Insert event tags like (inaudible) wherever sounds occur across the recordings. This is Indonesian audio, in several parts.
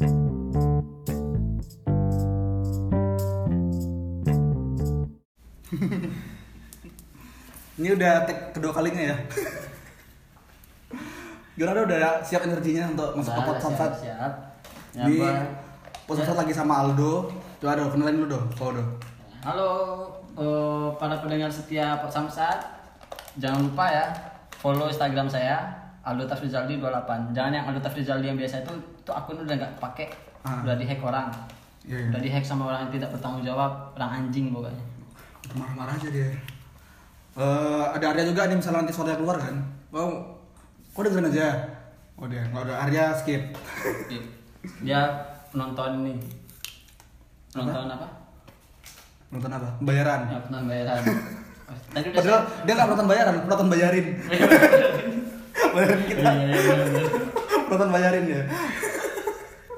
Ini udah tag kedua kalinya ya. Gimana udah siap energinya untuk masuk ke pot siap, Samsat? siap. Di Samsat lagi sama Aldo. Coba dong, kenalin dulu dong, dong. Halo eh, para pendengar setia Pot Samsat. Jangan lupa ya follow Instagram saya Aldo Tafrizaldi 28. Jangan yang Aldo Tafrizaldi yang biasa itu itu akun udah nggak pakai, Ah. udah dihack orang. Iya, iya. Udah dihack sama orang yang tidak bertanggung jawab, orang anjing pokoknya. Marah-marah aja dia. Eh, ada Arya juga nih misalnya nanti sore keluar kan. Oh, kau dengerin aja. Oh dia, nggak ada Arya skip. Dia nonton nih. Nonton apa? Nonton apa? Bayaran. Ya, nonton bayaran. Tadi (laughs) udah Padahal dia nggak nonton bayaran, nonton bayarin. (laughs) bayarin kita. Iya, iya, iya, iya. Nonton bayarin ya.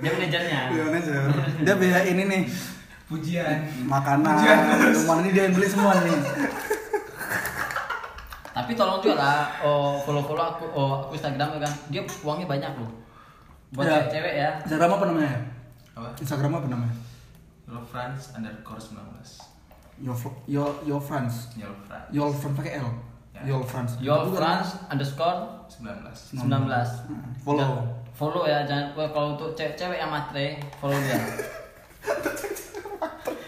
Dia manajernya. Iya manajer. Dia biaya ini nih Pujian. makanan, minuman ini dia yang beli semua nih. Tapi tolong juga lah oh, follow-follow aku oh, aku Instagram ya kan. Dia uangnya banyak loh. Buat Ya. cewek-cewek ya. Instagram apa namanya? Apa? Instagram apa namanya? Love France underscore 19. Yo yo yo France. Yol France. Yol France pakai L. Ya. Yol France. Your Itu France underscore 19. 19 Follow. Jangan- Follow ya, jangan kalau untuk cewek-cewek yang matre, follow dia. (laughs)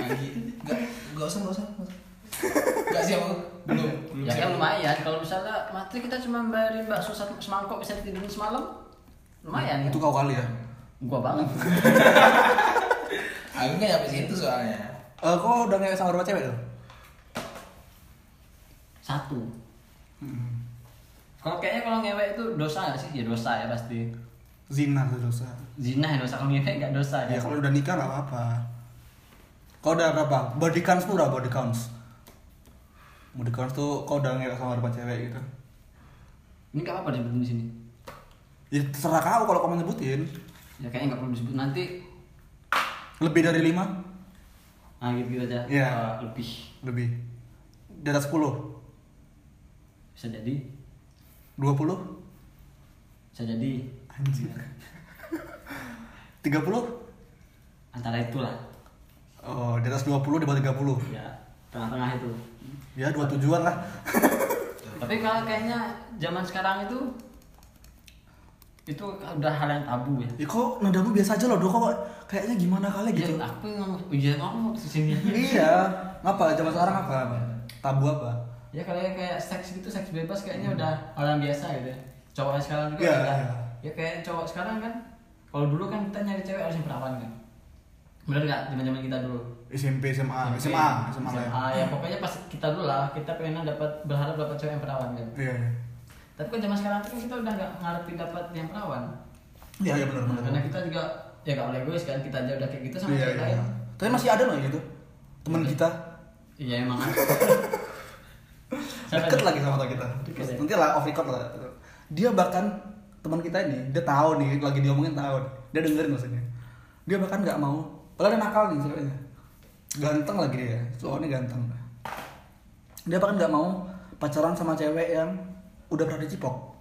Enggak, enggak usah, enggak usah. nggak usah. Enggak siap aku. Belum, belum ya siap. kan lumayan, kalau misalnya matre kita cuma bayarin bakso satu semangkok bisa tidurin semalam. Lumayan Itu kan? kau kali ya. Gua banget. (laughs) Aku nggak nyampe situ soalnya. Eh, kau udah ngewe sama berapa cewek tuh? Satu. Hmm. Kalau kayaknya kalau ngewek itu dosa nggak sih? Ya dosa ya pasti. Zina tuh dosa. Zina ya dosa, kalau ngewek nggak dosa Ya ya. kalau udah nikah nggak apa-apa. Kau udah berapa? Body counts tuh udah body counts. Body counts tuh kau udah ngewe sama berapa cewek gitu? Ini nggak apa-apa disebutin di sini. Ya terserah kau kalau kau mau nyebutin. Ya kayaknya nggak perlu disebut nanti. Lebih dari lima? Nah gitu, gitu aja. Iya. Eh, lebih Lebih. Di atas 10? Bisa jadi, 20? bisa jadi Anjir. 30? antara itulah. Oh, di atas 20 di bawah 30. Ya tengah-tengah itu. Ya, dua tujuan lah. Tapi kalau kayaknya zaman sekarang itu itu udah hal yang tabu ya. Ya kok nadamu biasa aja loh, Dok. Kok kayaknya gimana kali gitu. Ya, aku yang ngomong, iya ngomong sini. iya. Ngapa? Zaman sekarang apa? Tabu apa? Ya kayak kayak seks gitu, seks bebas kayaknya udah hal yang biasa gitu ya. Cowok sekarang juga Iya, udah. iya. Ya kayak cowok sekarang kan. Kalau dulu kan kita nyari cewek harus yang perawan kan. Bener nggak zaman-zaman kita dulu? SMP, SMA, SMP, SMA, SMA lah. ya. SMA, ya pokoknya pas kita dulu lah kita pengen dapat berharap dapat cewek yang perawan kan. Iya, iya. Tapi kan zaman sekarang tuh kan kita udah nggak ngarepin dapat yang perawan. Iya, iya benar benar. Karena kita juga ya nggak boleh egois kan kita aja udah kayak gitu sama Iya, cewek iya. lain. Tapi masih ada loh gitu. Temen Iya. kita Iya emang. (laughs) Deket lagi sama kita. Deket ya? Nanti lah off record lah. Dia bahkan teman kita ini, dia tahu nih lagi diomongin tahu. Dia dengerin maksudnya. Dia bahkan nggak mau. Padahal dia nakal nih ceweknya. Ganteng lagi dia, soalnya ganteng. Dia bahkan nggak mau pacaran sama cewek yang udah pernah dicipok.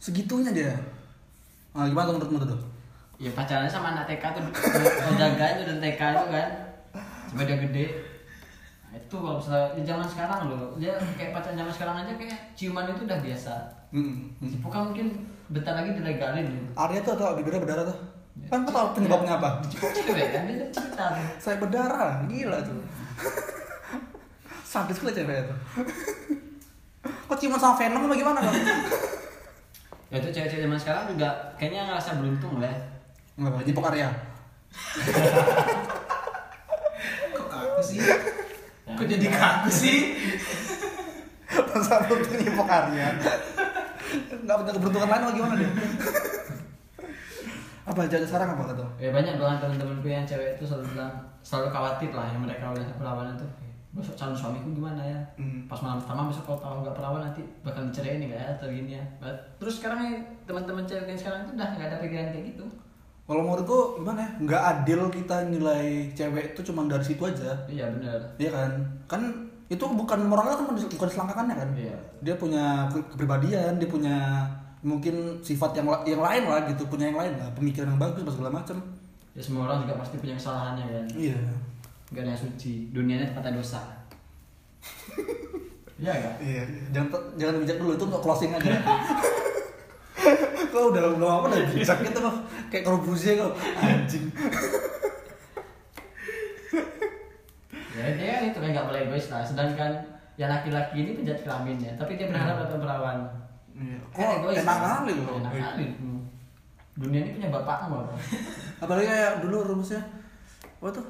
Segitunya dia. Nah, gimana tuh menurut tuh? Ya pacarannya sama anak TK tuh jaga itu dan TK itu kan. Sampai dia gede. Nah, itu kalau misalnya zaman sekarang loh, dia kayak pacaran zaman sekarang aja kayak ciuman itu udah biasa. Hmm. hmm. Cipukan mungkin bentar lagi dilegalin. Arya tuh atau bibirnya berdarah tuh? Kan kau tahu penyebabnya apa? Cipuk cewek kan dia cerita. Saya berdarah, gila tuh. Sadis kali cewek itu. Kok ciuman sama Venom apa gimana kan? Ya itu cewek-cewek zaman sekarang juga kayaknya ngerasa beruntung lah. ya. Enggak apa, Jipok Arya. (laughs) Kok kaku sih? Kok jadi kaku sih? Masa beruntung Jipok Arya? Enggak punya keberuntungan lain apa gimana dia? apa jadi sekarang apa kata? Ya banyak doang teman-temanku yang cewek itu selalu bilang selalu khawatir lah yang mereka udah perawan itu. "Eh, Besok calon suamiku gimana ya? Hmm. Pas malam pertama besok kalau tahu nggak perawan nanti bakal dicerain nih ya atau gini ya. But- Terus sekarang teman-teman cewek yang sekarang itu udah nggak ada pikiran kayak gitu. Kalau menurutku gimana ya? Nggak adil kita nilai cewek itu cuma dari situ aja. Iya benar. Iya kan? Kan itu bukan moralnya kan bukan selangkangannya kan? Iya. Dia punya ke- kepribadian, dia punya mungkin sifat yang yang lain lah gitu, punya yang lain lah, pemikiran yang bagus segala macam. ya semua orang juga pasti punya kesalahannya kan iya nggak ada yang suci dunianya tempatnya dosa (laughs) Iya enggak? iya jangan jangan bijak dulu itu untuk closing aja (laughs) kau udah belum apa udah bijak gitu kok kayak korbusier kok anjing Ya dia kan itu kan nggak boleh egois lah. Sedangkan yang laki-laki ini penjahat kelamin ya, tapi dia berharap dapat perawan. Iya. Kan Kok enak kali loh. Enak kali. Hmm. Dunia ini punya bapakmu apa? Apalagi kayak dulu rumusnya apa tuh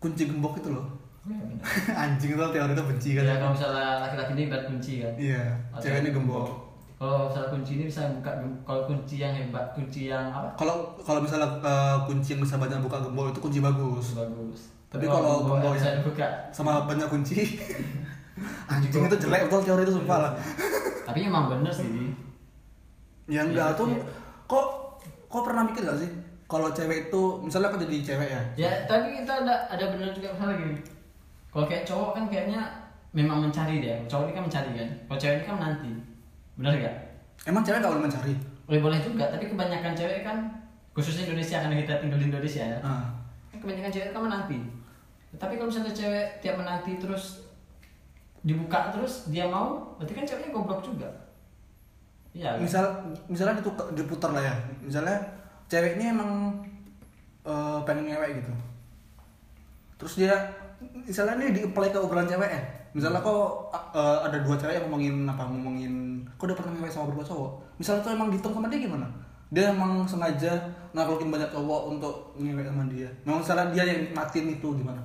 kunci gembok itu loh. (laughs) Anjing tuh teori itu benci kan. Ya kalau misalnya laki-laki ini ibarat kunci kan. Iya, Atau- ceweknya gembok. Kalau misalnya kunci ini bisa buka kalau kunci yang hebat, kunci yang apa? Kalau kalau misalnya eh, kunci yang bisa banyak buka gembok itu kunci bagus. Bagus. Tapi kalau gembok yang bisa yang- dibuka. Sama banyak kunci. (laughs) Anjing itu jelek betul teori itu sumpah lah. (laughs) Tapi emang bener sih. Di. Ya enggak Iya, tuh iya. kok kok pernah mikir gak sih kalau cewek itu misalnya kan jadi cewek ya. Ya, tapi kita ada ada bener juga misalnya gini. Kalau kayak cowok kan kayaknya memang mencari dia. Cowok ini kan mencari kan. Kalau cewek ini kan menanti. Bener gak? Emang cewek gak boleh mencari? Boleh boleh juga, tapi kebanyakan cewek kan khususnya Indonesia karena kita tinggal di Indonesia ya. Kan kebanyakan cewek kan menanti. Tapi kalau misalnya cewek tiap menanti terus dibuka terus dia mau, berarti kan ceweknya goblok juga. Iya. kan? misal misalnya ditukar, diputar lah ya misalnya cewek ini emang eh, pengen ngewek gitu terus dia misalnya ini di apply ke obrolan cewek ya misalnya kok eh, ada dua cewek yang ngomongin apa ngomongin kok udah pernah sama berdua cowok? Misalnya tuh emang dihitung sama dia gimana? Dia emang sengaja naklukin banyak cowok untuk ngewek sama dia. Memang misalnya dia yang matiin itu gimana?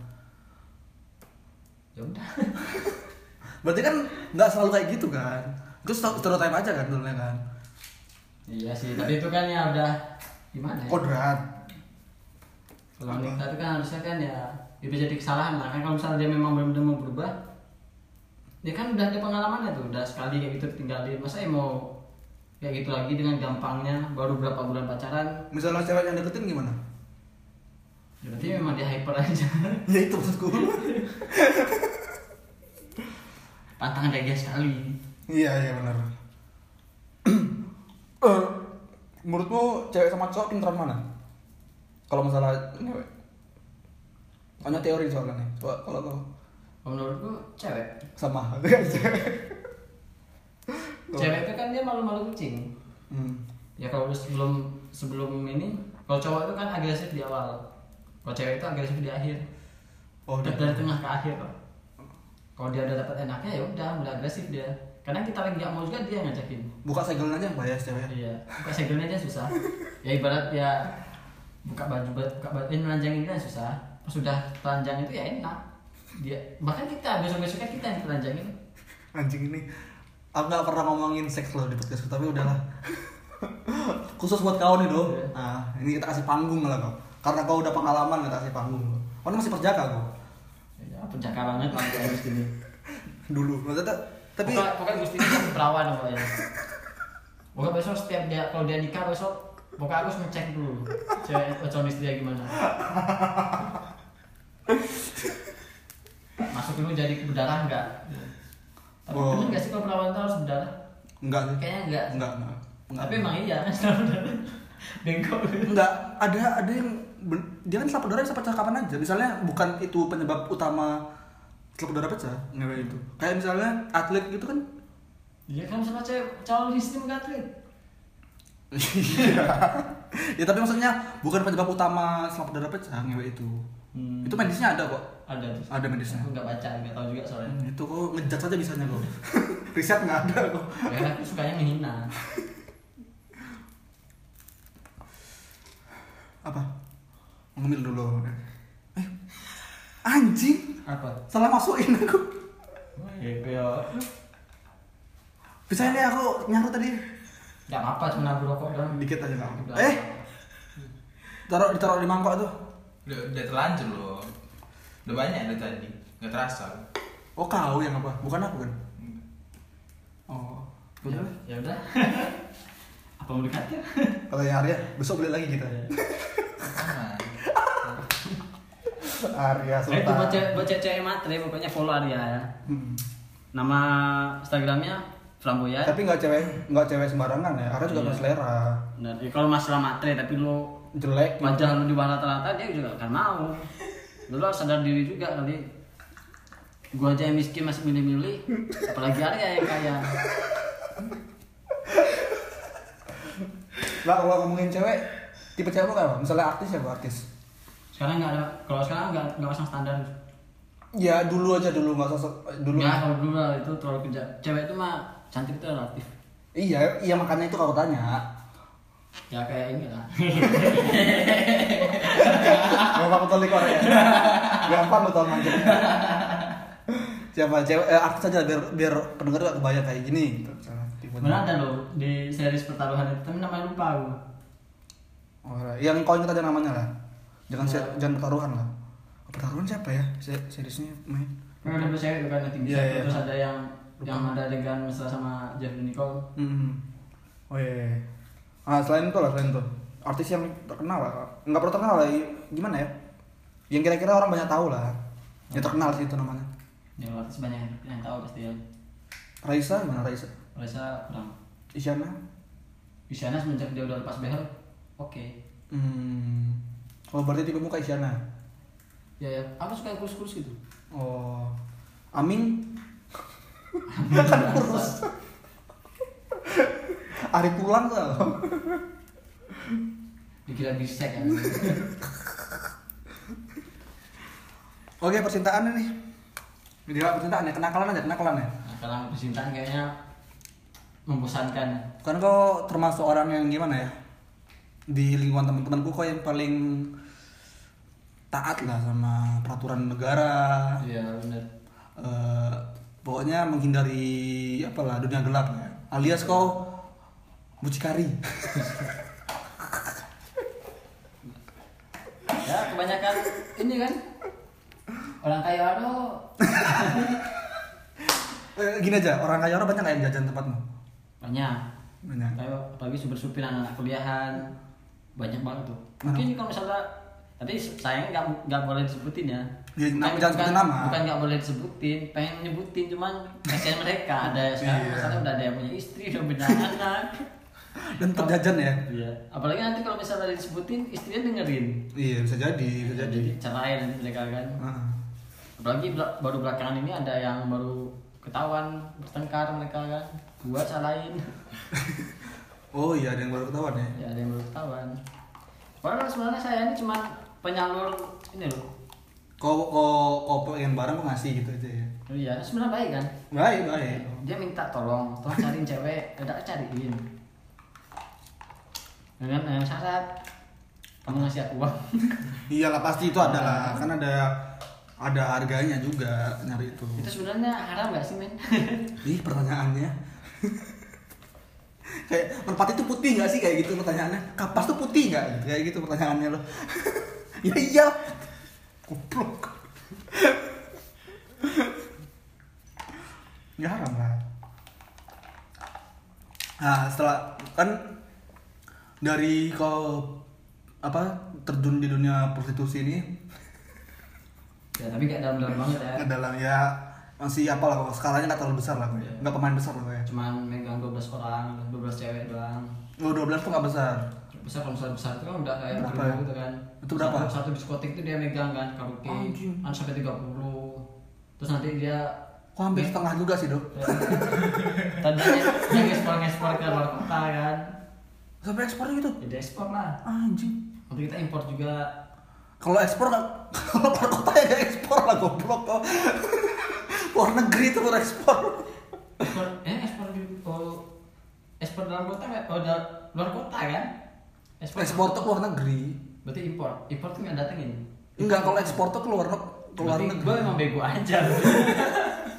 Ya udah. (laughs) berarti kan nggak selalu kayak gitu kan? Itu stereotype aja kan dulunya kan? Iya sih, tapi itu kan ya udah gimana ya? kodrat. Kalau nikah itu kan harusnya kan ya itu jadi kesalahan lah. Kan kalau misalnya dia memang benar-benar mau berubah dia kan udah ada pengalamannya tuh. Udah sekali kayak gitu ditinggalin masa ya mau kayak gitu lagi dengan gampangnya baru berapa bulan pacaran. Misalnya cewek yang deketin gimana? Ya berarti memang dia hyper aja. (laughs) Ya itu maksudku. (laughs) Pantangan kayak dia sekali. Iya iya benar. (clears throat) Eh, menurutmu cewek sama cowok pinteran mana? Kalau masalah ngewek hanya teori soalnya. Nih Coba kalau kau menurutku cewek. Sama. (laughs) Cewek itu kan dia malu-malu kucing hmm. ya kalau sebelum sebelum ini kalau cowok itu kan agresif di awal. Kalau cewek itu agresif di akhir. Oh dari, dari tengah ke akhir Pak. kalau dia udah dapat enaknya ya udah mulai agresif dia. Kadang kita lagi nggak mau juga dia ngajakin. Buka segel aja mbak ya cewek iya buka segelnya aja susah. Ya ibarat ya buka baju buka baju ini nelanjangin kan susah sudah telanjang itu ya enak. Dia bahkan kita besok besoknya kita yang telanjangin. Anjing ini. Aku nggak pernah ngomongin seks loh di podcast tapi udahlah. (laughs) Khusus buat kau nih doh Iya. nah ini kita kasih panggung lah kau karena kau udah pengalaman kita kasih panggung loh kau ini masih perjaka kau ya penjaka banget lah kayak Gusti ini. (laughs) Dulu. Maksudnya tapi pokoknya, pokoknya Gusti ini kan perawan pokoknya. Pokoknya besok setiap dia kalau dia nikah besok pokoknya aku harus ngecek dulu. Cewek calon istri dia gimana (laughs) masuk dulu jadi berdarah enggak tapi Oh. bener nggak sih kalau perawan itu harus berdarah? Enggak sih. Kayaknya enggak enggak enggak enggak tapi emang iya (laughs) kan berdarah. Bengkok. Enggak ada ada yang dia kan selap darah bisa pecah kapan aja. Misalnya bukan itu penyebab utama selap darah pecah ngewe itu. Kayak misalnya atlet gitu kan? Iya kan misalnya cewek calon istri mau atlet. (laughs) Iya. ya tapi maksudnya bukan penyebab utama selap darah pecah ngewe itu Hmm. itu medisnya ada kok. Ada tuh. Ada medisnya. aku nggak baca nggak tahu juga soalnya. Hmm, itu kok ngejat saja bisanya kok. (laughs) Riset nggak ada kok. Ya aku sukanya menghina. (laughs) Apa? Ngemil dulu. Eh anjing. Apa? Salah masukin aku. Ya. Kayak bisa ini aku nyaru tadi. Nggak apa-apa cuma nabur rokok doang. Dikit aja nggak eh! taruh ditaruh di mangkok tuh Udah, udah terlanjur loh. Udah banyak dari tadi. Nggak terasa. oh kau yang apa? Bukan aku kan? Oh. Ya, udah. ya udah. (laughs) Apa mau dikatir kalau yang Arya besok beli lagi kita. (laughs) Arya nah itu buat cewek buat cewek matre pokoknya follow Arya ya. Hmm. nama instagramnya flamboyan tapi nggak cewek nggak cewek sembarangan ya. Arya juga Iya. berselera dan ya, kalau masalah matre tapi lo jelek wajah lu di rata-rata dia juga akan mau. Lu harus sadar diri juga kali. Gua aja yang miskin masih milih-milih apalagi ada yang kaya. Lah kalau ngomongin cewek tipe cewek apa? Misalnya artis ya artis. Sekarang nggak ada kalau sekarang nggak nggak pasang standar. Ya dulu aja dulu nggak usah dulu. Nggak kalau dulu lah itu terlalu kerja cewek itu mah cantik itu relatif. Iya iya makanya itu kalau tanya ya kayak ini lah gampang betul di Korea gampang betul manjat siapa cewek eh, artis aja biar biar pendengar gak kebayang kayak gini gitu. Benar ada loh di series pertaruhan itu tapi namanya lupa aku Oh, yang kau ingat aja namanya lah jangan Iya. se- jangan pertaruhan lah pertaruhan siapa ya Se- seriesnya main kan ada cewek itu kan yang tinggi Iya, iya. terus ada yang yang ada adegan mesra sama Jeff Nicole Hmm. Oh iya. iya. Ah selain itu lah selain itu. Artis yang terkenal lah. Nggak perlu terkenal lah gimana ya? Yang kira-kira orang banyak tahu lah. Yang terkenal sih itu namanya. Ya artis banyak yang, tahu pasti ya. Raisa gimana Raisa? Raisa kurang. Isyana? Isyana semenjak dia udah lepas behel oke. Hmm. oh berarti tipe muka Isyana? Ya ya. Aku suka yang kurus-kurus gitu. Oh. Aming (laughs) kan kurus. (laughs) Ari pulang tuh. Dikira bisek kan. Oke percintaan nih. Video percintaan ya kenakalan aja kenakalan ya? Kalau percintaan kayaknya membosankan. Kan kau termasuk orang yang gimana ya? Di lingkungan teman-temanku kok yang paling taat lah sama peraturan negara. Iya benar Eh, pokoknya menghindari apalah dunia gelap ya. Alias kau mucikari. Ya kebanyakan ini kan. Orang kaya ada Eh, gini aja orang kaya orang banyak nggak yang jajan tempatmu? Banyak. Banyak. Kayak apalagi supir-supir anak kuliahan. Banyak banget tuh. Mungkin kalau misalnya tapi sayang nggak nggak boleh disebutin ya. Ya, nama- jangan sebutin nama. bukan nggak boleh disebutin pengen nyebutin cuman kasihan mereka. Ada sekarang (laughs) Iya. udah ada yang punya istri udah punya (laughs) anak dan terjajan ya. Iya. Apalagi nanti kalau misalnya disebutin istrinya dengerin. Iya bisa jadi bisa jadi. jadi cerai nanti mereka kan. Heeh. apalagi baru belakangan ini ada yang baru ketahuan bertengkar mereka kan. Gua salahin (laughs) oh iya ada yang baru ketahuan ya? Ya ada yang baru ketahuan. Padahal sebenarnya saya ini cuma penyalur ini loh. Kau kau kau pengen barang kau ngasih gitu aja ya? Oh iya sebenarnya baik kan? Baik baik. Dia minta tolong tolong cariin cewek. Udah cariin dengan yang syarat. Kamu ngasih aku uang. (laughs) Iyalah pasti itu ada lah. Kan ada ada harganya juga nyari itu. Itu sebenarnya haram gak sih men? (laughs) Ih pertanyaannya. (laughs) Kayak merpati itu putih nggak sih? Kayak gitu pertanyaannya. Kapas tuh putih nggak? Kayak gitu pertanyaannya lo ya iya. Goblok ya haram lah. Nah setelah kan dari kau apa terjun di dunia prostitusi ini? Ya tapi gak dalam-dalam banget ya. dalam ya masih apalah kalau skalanya nggak terlalu besar lah. Gue Iya. nggak pemain besar lah gue cuman megang 12 orang 12 cewek doang. Oh 12 tuh nggak besar? Besar kalau besar besar itu kan udah kayak Berapa ya? gitu kan. Itu berapa? satu, satu diskotik itu dia megang kan karaoke. Anjing. kan sampai 30 terus nanti dia kok hampir setengah juga sih dok? (laughs) Tadinya dia ngekspor ngekspor ke luar kota kan sampai ekspor gitu? Jadi ekspor lah. Anjing. Nanti kita impor juga. Kalau ekspor nggak (laughs) kalau keluar kota ya nggak ekspor lah goblok kok. (laughs) Luar negeri tuh luar ekspor. Ekspor eh ekspor di oh, ekspor dalam kota nggak da- luar kota kan? Ekspor tuh keluar negeri. Berarti impor. Impor tuh nggak datengin. Enggak kalau ekspor tuh keluar keluar Berarti negeri. gue emang bego aja (laughs)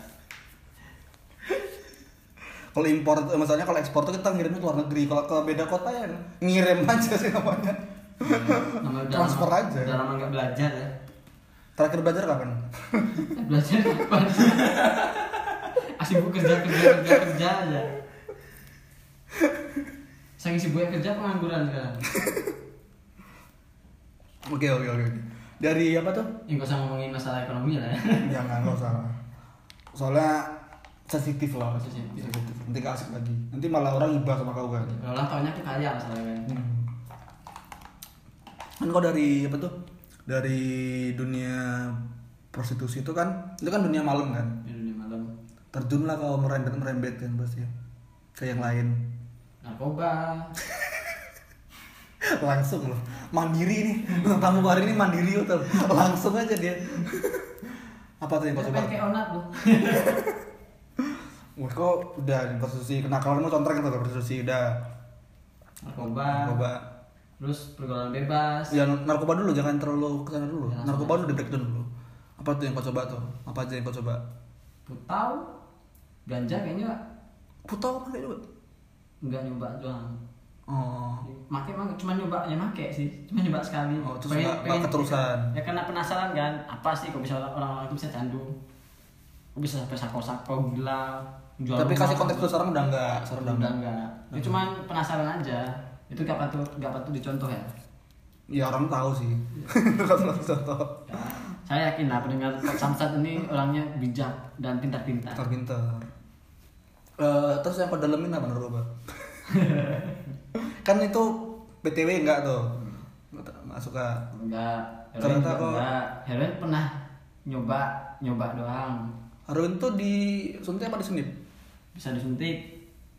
kalau impor tuh- maksudnya kalau ekspor tuh kita ngirimnya ke luar negeri. Kalau ke beda kota ya ngirim (laughs) aja sih namanya. Udah Transfer aja. udah lama nggak belajar ya. Terakhir belajar kapan? Eh, (laughs) belajar apa (laughs) asibuk kerja kerja kerja kerja aja. Saking sibuknya kerja pengangguran sekarang? Oke oke oke dari apa tuh? Yang gak usah ngomongin masalah ekonomi lah ya. Jangan nggak usah soalnya sensitif lah Sensitif. nanti gak asik lagi. Nanti malah orang ibah sama kau kan? Kalau ulang tahunnya tuh kaya masalahnya kan? Hmm. kan kau dari apa tuh? Dari dunia prostitusi itu kan itu kan dunia malam kan? Di dunia malam. Terjunlah kau merembet merembet kan pasti ke yang lain. Narkoba. (laughs) Langsung loh. Mandiri nih. (laughs) Tamu hari ini mandiri betul. Langsung aja dia. (laughs) Apa tuh yang kau Sampai kayak onat lu Kok udah prostitusi kenakalanmu contohnya kan prostitusi udah. Narkoba. Narkoba. Terus pergaulan bebas. Ya narkoba dulu jangan terlalu ke sana dulu. Ya, narkoba dulu dedek dulu. Apa tuh yang kau coba tuh? Apa aja yang kau coba? Putau ganja kayaknya. Putau apa kayak juga? Nggak nyoba doang. Oh. Make emang cuma nyoba ya make sih. Cuma nyoba sekali. Oh, terus nggak- nggak keterusan. ya karena penasaran kan apa sih kok bisa orang-orang itu bisa candu bisa sampai sako-sako gila jual tapi rumah. kasih konteks tuh sekarang udah enggak sekarang udah udah enggak. enggak. Ya cuma penasaran aja. Itu gak patut gak patut dicontoh ya? Ya orang tahu sih. Iya. (laughs) contoh Ya, saya yakin lah pendengar Samsat ini orangnya bijak dan pintar-pintar. Pintar Eh, terus yang kau dalemin apa narkoba (laughs) kan itu btw enggak tuh? Nggak suka. Enggak. Ternyata kok- heroin pernah nyoba nyoba doang heroin tuh disuntik apa disenip bisa disuntik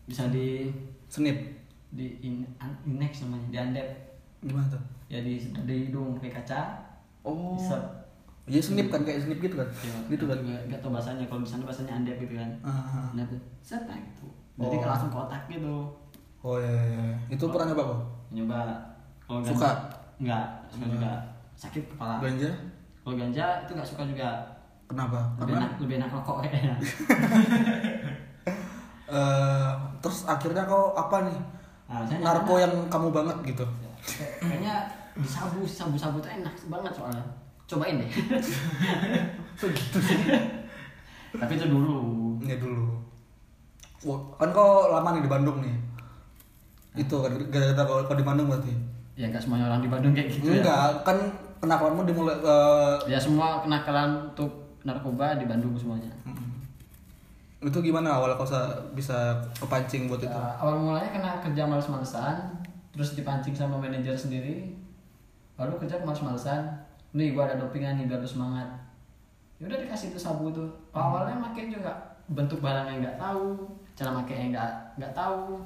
bisa di senip. di in, inex namanya di andep. Gimana tuh? Ya di di hidung pakai kaca. Oh. Disep. iya senip kan kayak senip gitu kan? Ya, gitu kan? Gak, gak tau bahasanya kalau di sana bahasanya andep gitu kan. Ah. nah tuh set nah gitu. Jadi Oh. langsung ke otak gitu. Oh iya, iya, iya. itu pernah nyoba kok nyoba. Kalau Suka? enggak suka. juga. Sakit kepala. Ganja? Kalau ganja itu nggak suka juga kenapa? Lebih karena enak lebih enak rokok kayaknya (laughs) eh, terus akhirnya kau apa nih? Nah, narko yang kamu banget gitu. Kayak- kayaknya di sabu sabu sabu tuh enak banget soalnya. Cobain deh. (laughs) Segitu sih? Tapi itu dulu. Ya dulu. Wah, kan kau lama nih di Bandung nih? Itu kan gara-gara kau, kau di Bandung berarti? Ya nggak semuanya orang di Bandung kayak gitu ya. Enggak kan kenakalanmu dimulai eh, ya semua kenakalan untuk narkoba di Bandung semuanya. Mm. itu gimana awal kau sa- bisa kepancing buat itu? Ya, awal mulanya karena kerja males-malesan terus dipancing sama manajer sendiri baru kerja males-malesan. Nih gua ada dopingan nih biar lu semangat. Ya udah dikasih tuh sabu tuh. Awalnya makin juga bentuk barangnya nggak tahu cara makainya nggak nggak tahu.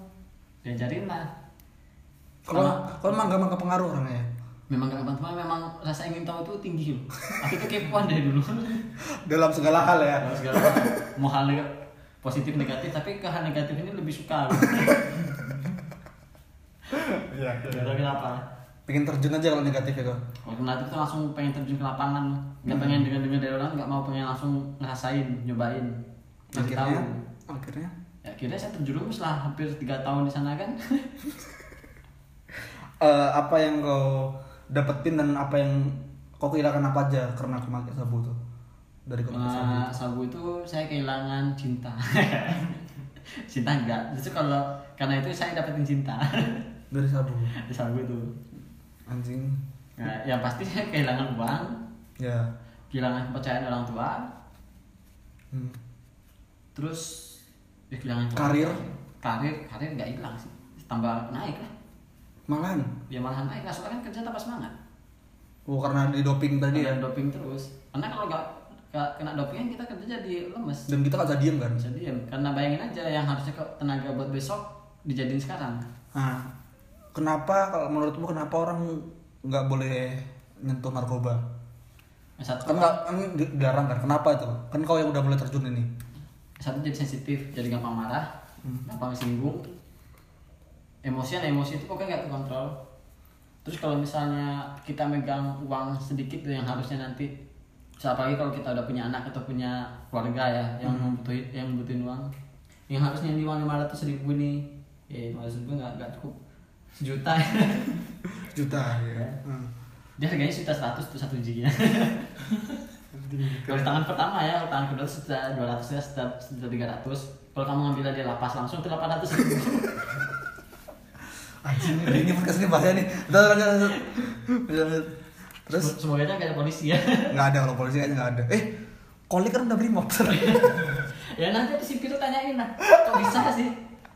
Diajarin lah. Kalau kalau emang gampang kepengaruh orangnya? ya? Memang gak gampang cuma memang rasa ingin tahu tuh tinggi loh aku tuh kepoan dari dulu. (laughs) Dalam segala hal ya. Kalau segala mau hal positif negatif tapi ke hal negatif ini lebih suka. Iya. Tahu kenapa. Pengen terjun aja kalau negatif ya kau kalau negatif tuh langsung pengen terjun ke lapangan. Nggak pengen dengar dengar dari orang nggak mau pengen langsung ngerasain nyobain. Ngasih tahu. Akhirnya akhirnya? Ya akhirnya saya terjerumus lah hampir tiga tahun di sana kan. (laughs) Eh, apa yang kau dapetin dan apa yang kau kehilangan apa aja karena aku pakai sabu tuh? Dari kau pakai sabu. Nah, sabu itu saya kehilangan cinta. (laughs) Cinta enggak. Justru kalau karena itu saya dapetin cinta. (laughs) Dari sabu. Di sabu itu. Anjing. Nah, yang pasti saya kehilangan uang. Ya. Kehilangan kepercayaan orang tua. Hmm. terus ya kehilangan Karir? karir karir nggak hilang sih. Tambah naik lah malahan? Ya malahan. Naik lah soalnya kan kerja tanpa semangat. Oh karena di doping tadi ya? Dan doping terus. Karena kalau nggak nggak kena doping kan kita kerja jadi lemes. Dan kita gak bisa diem kan? Bisa diem. Karena bayangin aja yang harusnya ke tenaga buat besok dijadiin sekarang. Nah kenapa kalau menurutmu kenapa orang nggak boleh nyentuh narkoba? Satu kan nggak kan di- dilarang kan? Kenapa itu? Kan kau yang udah mulai terjun ini? Satu jadi sensitif jadi gampang marah gampang singgung emosian emosi itu pokoknya nggak terkontrol. Terus kalau misalnya kita megang uang sedikit yang harusnya nanti apalagi kalau kita udah punya anak atau punya keluarga ya yang membutuhin yang membutuhin uang yang harusnya di uang lima ratus ribu nih ya lima ratus ribu nggak nggak cukup. Sejuta. (laughs) Juta ya. Hmm. dia harganya sejuta seratus tuh satu giginya. (laughs) Kalau tangan pertama ya tangan kedua sejuta dua ratus ya sejuta sejuta tiga ratus. Kalau kamu ngambil dia lapas langsung itu delapan ratus (laughs) anjing ini podcast ini bahaya nih. Lanjut, lanjut. terus? Semoga aja ada polisi ya. Nggak ada kalau polisi kayaknya nggak ada. Eh koli kan udah brimob (laughs) ya nanti di sipir tuh tanyain lah. Kok bisa sih?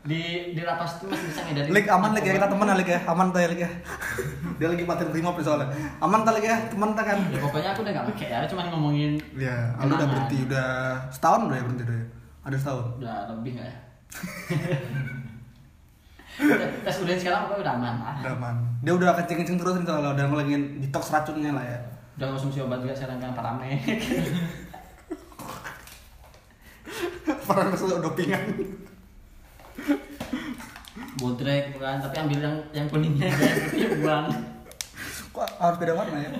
Di di lapas itu masih bisa ngedarin Lik aman lik ya kita teman lik ya. Aman tuh ya lik ya. Dia lagi paten primo soalnya. Aman tuh lik ya teman tuh kan. Ya pokoknya aku udah gak pakai ya cuma ngomongin ya Aldo udah berhenti udah setahun udah ya berhenti udah ya. Ada setahun? Udah lebih gak ya (laughs) tes udah sekarang pokoknya udah aman lah. Udah aman. Dia udah kencing kencing terus nih soalnya udah ngulangin detox racunnya lah ya. Udah konsumsi obat juga sekarang kan paramek Padahal udah dopingan. Bodrek gitu kan. Tapi ambil yang yang kuningnya aja (laughs) putihnya buang. Kok harus beda warna ya?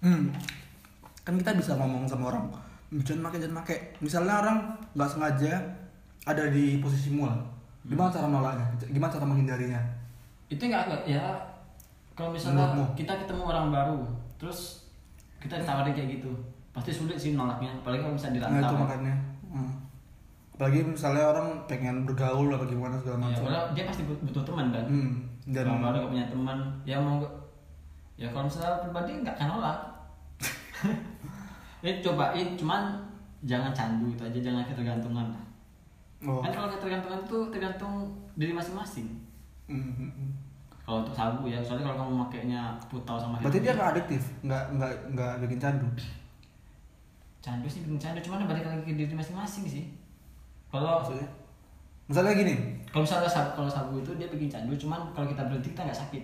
Hmm. Kan kita bisa ngomong sama orang, jangan make jangan make. Misalnya orang nggak sengaja ada di posisimu lah. Gimana cara nolaknya? Gimana cara menghindarinya? itu nggak ya kalau misalnya Menurutmu? kita ketemu orang baru terus kita ditawarin kayak gitu pasti sulit sih nolaknya apalagi kalau misalnya Nah itu makanya. Hmm. Apalagi misalnya orang pengen bergaul atau gimana segala ya, macam. padahal dia pasti but- butuh teman kan Hmm. Dan kalau baru nggak punya teman ya mau ya kalau misalnya pribadi nggak akan nolak (laughs) ini cobain cuman jangan candu itu aja jangan ketergantungan oh. kan kalau ketergantungan tuh tergantung diri masing-masing Hmm, hmm, hmm. kalau untuk sabu ya soalnya kalau kamu makainya putau sama Berarti dia heroin, nggak adiktif, nggak nggak nggak bikin candu. candu sih bikin candu cuman balik lagi ke diri masing-masing sih kalau Maksudnya? Misalnya gini, kalau misalnya sabu kalau sabu itu dia bikin candu cuman kalau kita berhenti kita nggak sakit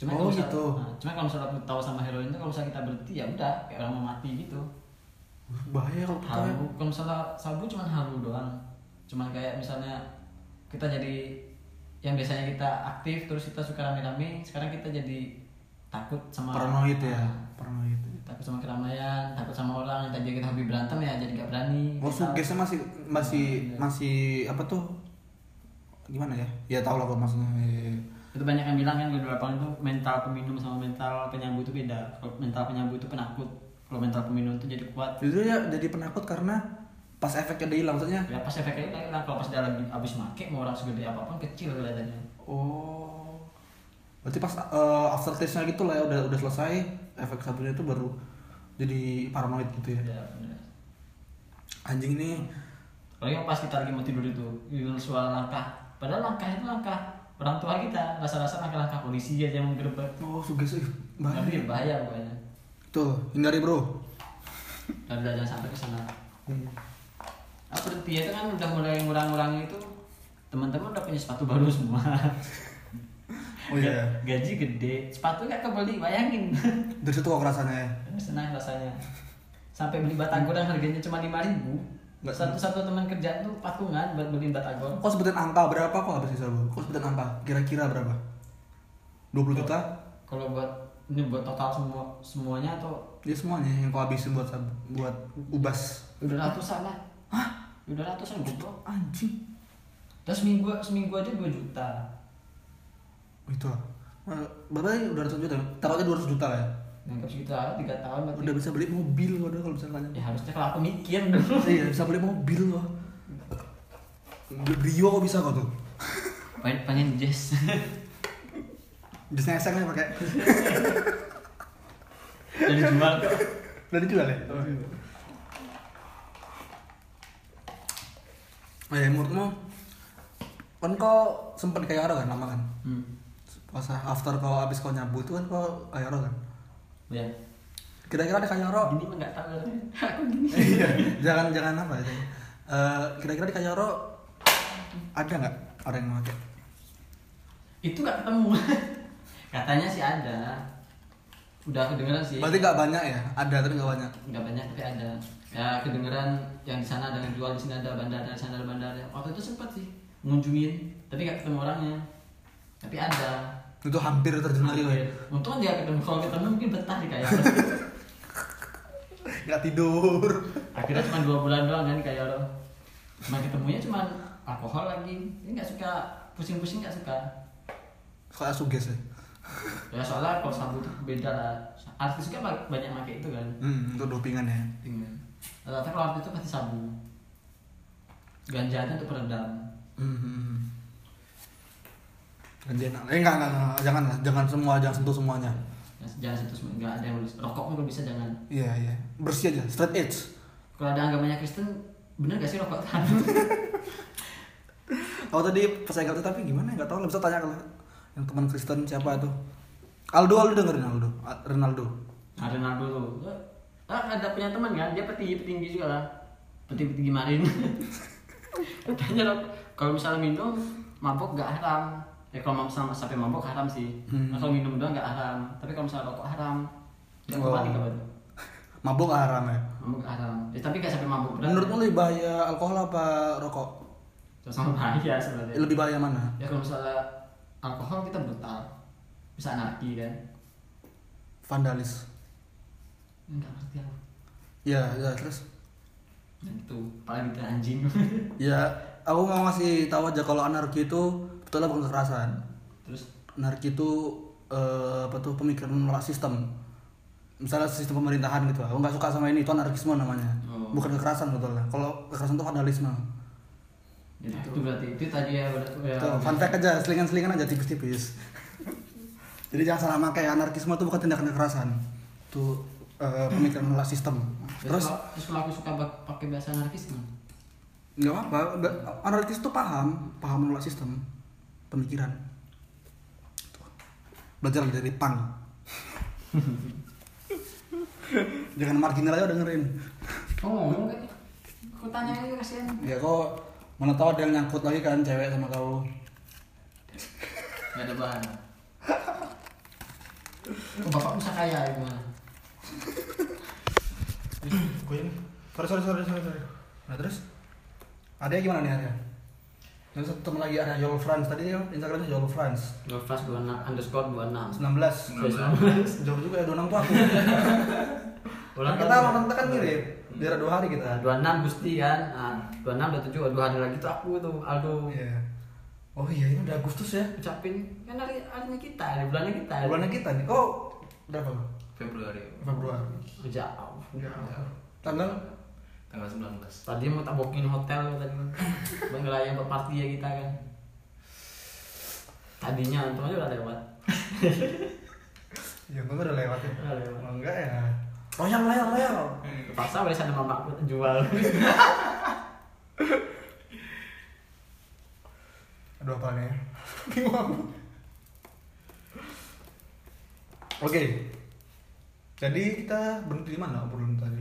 cuman Oh, kalau misalnya, gitu. nah, cuman kalau misalnya putau sama heroin itu kalau misalnya kita berhenti ya udah kayak orang mau mati gitu bahaya kalau kita ya. haru kalau misalnya sabu cuman haru doang cuman kayak misalnya kita jadi yang biasanya kita aktif terus kita suka rame-rame sekarang kita jadi takut sama paranoid ya, Ah, paranoid. takut sama keramaian takut sama orang yang tadi kita hobi berantem ya jadi gak berani Oh, sugesnya masih masih Iya. masih apa tuh? Gimana ya? Ya tahu lah kok maksudnya. Itu banyak yang bilang kan di lapangan itu mental peminum sama mental penyambu itu beda kalau mental penyambu itu penakut kalau mental peminum itu jadi kuat Itu ya jadi penakut karena pas efeknya udah hilang maksudnya. ya pas efeknya hilang hilang. kalau pas dia lagi abis make mau orang segede apa pun kecil kelihatannya Oh. Berarti pas uh, after taste-nya gitu lah ya udah udah selesai efek sabunya itu baru jadi paranoid gitu ya. ya bener. Anjing nih. Apalagi pas kita lagi mau tidur itu, dengar suara langkah. Padahal langkah itu langkah orang tua kita. Rasa-rasa langkah-langkah polisi aja yang menggerbek. Oh, suges ih, bahaya. Tapi bahaya pokoknya. Tuh, hindari, Bro. Dan udah jangan sampai ke sana. Hmm. Nah, berhenti itu kan udah mulai ngurang-ngurangin itu. Teman-teman udah punya sepatu baru semua. Oh iya. Gaji gede, sepatu nggak kebeli, bayangin. Dari situ kok rasanya ya. Senang rasanya. Sampai beli batagor yang harganya cuma lima ribu. Satu-satu teman kerja tuh patungan buat beli batagor. Kok sebutin angka berapa kok habis Bro? Kok sebutin angka? Kira-kira berapa? 20 juta? Kalau buat ini buat total semua semuanya atau Ya semuanya yang kau habisin buat buat ubas. udah ratusan lah hah udah ratusan goblok Anjing. terus seminggu seminggu aja 2 juta Itu. Ya? Udah 200 juta. Taruhnya 200 juta lah ya. segitu aja tiga tahun berarti Udah bisa beli mobil kok udah kalau misalnya. ya harusnya kalau aku mikir dulu (laughs) Iya, bisa beli mobil loh. Beli Brio kok bisa kok tuh. pengen pengen jazz Just neseng aja pakai. dan dijual Udah dijual ya? Ya, menurutmu kan kau sempat kayak orang kan lama kan? hmm. Pas after kau habis kau nyabu itu kan kau kayak orang kan? ya Kira-kira ada kayak orang? gini mah nggak tahu (laughs) aku gini (laughs) Iya, jangan jangan apa itu. Eh, kira-kira di Kayoro ada nggak orang yang pakai? itu nggak ketemu (laughs) katanya sih ada udah kedengeran sih Berarti nggak banyak ya? Ada tapi nggak banyak. nggak banyak tapi ada ya kedengeran yang di sana ada yang jual di sini ada bandara di sana ada bandara waktu itu sempat sih ngunjungin tapi nggak ketemu orangnya tapi ada Itu hampir terjun lagi loh. ya. untung dia ketemu kalau ketemu mungkin betah di kayak (laughs) Nggak tidur. akhirnya cuma dua bulan doang kan kayak cuma ketemunya cuma alkohol lagi ini nggak suka pusing-pusing nggak suka Soalnya suges ya. (laughs) ya soalnya kalau sabu itu beda lah artis kan banyak pakai itu kan Hmm, untuk dopingan ya. Tinggal. Rata-rata kalau artis itu pasti sabu ganjanya untuk peredam Hmm. Ganti enak. Eh enggak, enggak, enggak, jangan jangan semua, jangan sentuh semuanya. Ya, jangan situ semua nggak ada yang nulis rokok pun bisa jangan Iya, iya. Bersih aja, straight edge. kalau ada agamanya Kristen bener gak sih rokok tahan (laughs) Oh tadi pesan kartu tapi gimana? Gak tahu. Bisa tanya kalau yang teman Kristen siapa itu? Aldo, Aldo dengerin Aldo, Ronaldo. Nah, Ronaldo tuh. Ah, ada punya teman kan, dia petinggi petinggi juga lah. Petinggi petinggi marin. (laughs) Katanya kalau misalnya minum mabok gak haram. Ya kalau misalnya sampai mabok haram sih. Hmm. Nah, kalau minum doang gak haram. Tapi kalau misalnya rokok haram. Ya Oh. mati apa tuh? Mabuk haram ya. Mabok haram. Ya, tapi gak sampai mabok berat. Menurutmu lebih bahaya alkohol apa rokok? sama bahaya sebenarnya. Lebih bahaya mana? Ya kalau misalnya alkohol kita brutal. Bisa anarki kan. Vandalis. Enggak ngerti aku. Ya, ya terus. Itu paling anjing. (laughs) Ya, aku mau ngasih tahu aja kalau anarki itu betulnya bukan kekerasan. Terus Anarki itu eh, apa tuh pemikiran menolak sistem. Misalnya sistem pemerintahan gitu. Aku nggak suka sama ini itu anarkisme namanya. Oh. Bukan kekerasan betulnya. Kalau kekerasan itu vandalisme. ya, itu berarti itu tadi ya ya, Tuh, fun fact aja, selingan-selingan aja tipis-tipis. (laughs) Jadi jangan salah pakai anarkisme itu bukan tindakan kekerasan. Itu eh, pemikiran menolak sistem. Terus, Terus kalau, terus kalau aku suka pakai bahasa anarkis kan? nggak apa, nggak- anarkis itu paham, paham menolak sistem, pemikiran. Tuh. Belajar dari pang. (laughs) jangan marginal aja dengerin. Oh ngomong kan? Aku tanya aja kasihan. Ya kok mana tahu ada yang nyangkut lagi kan cewek sama kau. Gak ada bahan. Oh, bapak bisa kaya ya gimana? Gue ini. Sorry, sorry, sorry, sorry, sorry. Nah terus? Ada gimana nih Arya? Dan satu teman lagi ada Yol France tadi ya, Instagramnya Yol France. Dua flash dua enam underscore dua enam. 19 Jauh juga ya, 26 tuh aku Ulang Kita tahun. orang kita kan mirip Daerah dua hari kita Dua enam Gusti kan? Nah, dua enam dua tujuh dua hari lagi tuh aku tuh Aldo. Iya Oh iya ini udah Agustus ya Ucapin kan hari harinya kita, hari bulannya kita. Bulannya kita nih, kok berapa? Februari Februari Jauh. Ya. Tanggal? tanggal 19 Tadi mau tak booking hotel (laughs) tadi. Bang ngelayang buat party ya kita kan. Tadinya untung aja udah lewat. (laughs) Ya enggak udah lewat ya Udah lewat. Oh, enggak ya Royal, royal, royal Terpaksa boleh sana mamaku jual. (laughs) Aduh apa nih? Bingung. Oke. Jadi kita berhenti di mana obrolan tadi?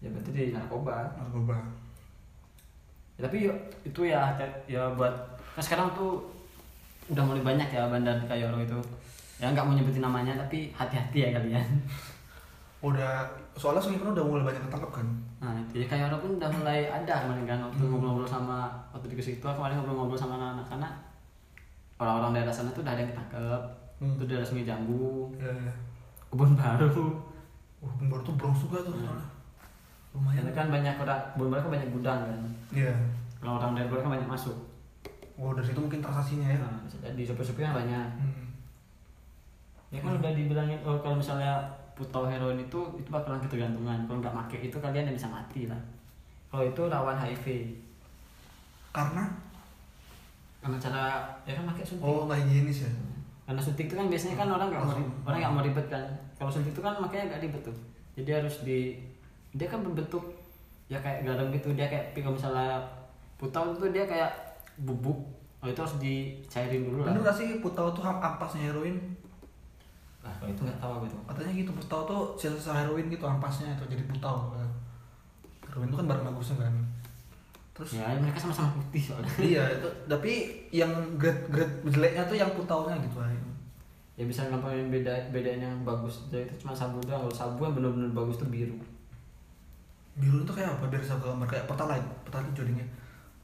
ya berarti di narkoba. Narkoba. Ya, tapi yuk, itu ya hati- ya buat kan sekarang tuh udah mulai banyak ya bandar kayak orang itu. Ya nggak mau nyebutin namanya tapi hati-hati ya kalian. (laughs) Udah soalnya Sony udah mulai banyak ketangkep kan? Nah, itu ya kayak orang pun udah mulai ada kemarin kan waktu ngobrol-ngobrol sama waktu di situ kemarin ngobrol-ngobrol sama anak-anak karena orang-orang daerah sana tuh udah ada yang ketangkep. Hmm. Itu daerah Sungai Jambu, Ya, ya. Kebun baru. Wah, baru tuh bronze juga tuh soalnya. Lumayan. Karena kan banyak orang kebun baru kan banyak gudang kan. Iya. Kalau orang daerah luar kan banyak masuk. Oh, dari situ mungkin transaksinya ya. Nah, bisa jadi sopir-sopirnya banyak. Hmm. Ya kan udah dibilangin oh, kalau misalnya putau heroin itu itu bakalan ketergantungan. Kalau nggak make itu kalian yang bisa mati lah. Kalau itu rawan HIV. Karena Karena cara ya kan pakai suntik. oh nggak higienis ya. Karena suntik itu kan biasanya kan orang nggak mau Langsung. ri- orang nggak mau ribet kan. Kalau suntik itu kan makanya nggak ribet tuh. Jadi harus di dia kan berbentuk ya kayak garam gitu dia kayak kalau misalnya putau itu dia kayak bubuk. Oh itu harus dicairin dulu lah. Bener gak sih putau tuh ampasnya heroin? Nah, kalau itu nggak tahu gitu. Katanya gitu putau tuh sisa heroin gitu ampasnya itu jadi putau. Heroin itu kan barang bagusnya kan. Terus Ya mereka sama-sama putih soalnya. iya itu tapi yang grade grade jeleknya tuh yang putaunya gitu aja. ya bisa ngapain beda bedanya yang bagus jadi itu cuma sabu doang kalau sabu yang benar-benar bagus tuh biru Biru itu kayak apa? Biar saya gambar kayak pertalite, pertalite jadinya.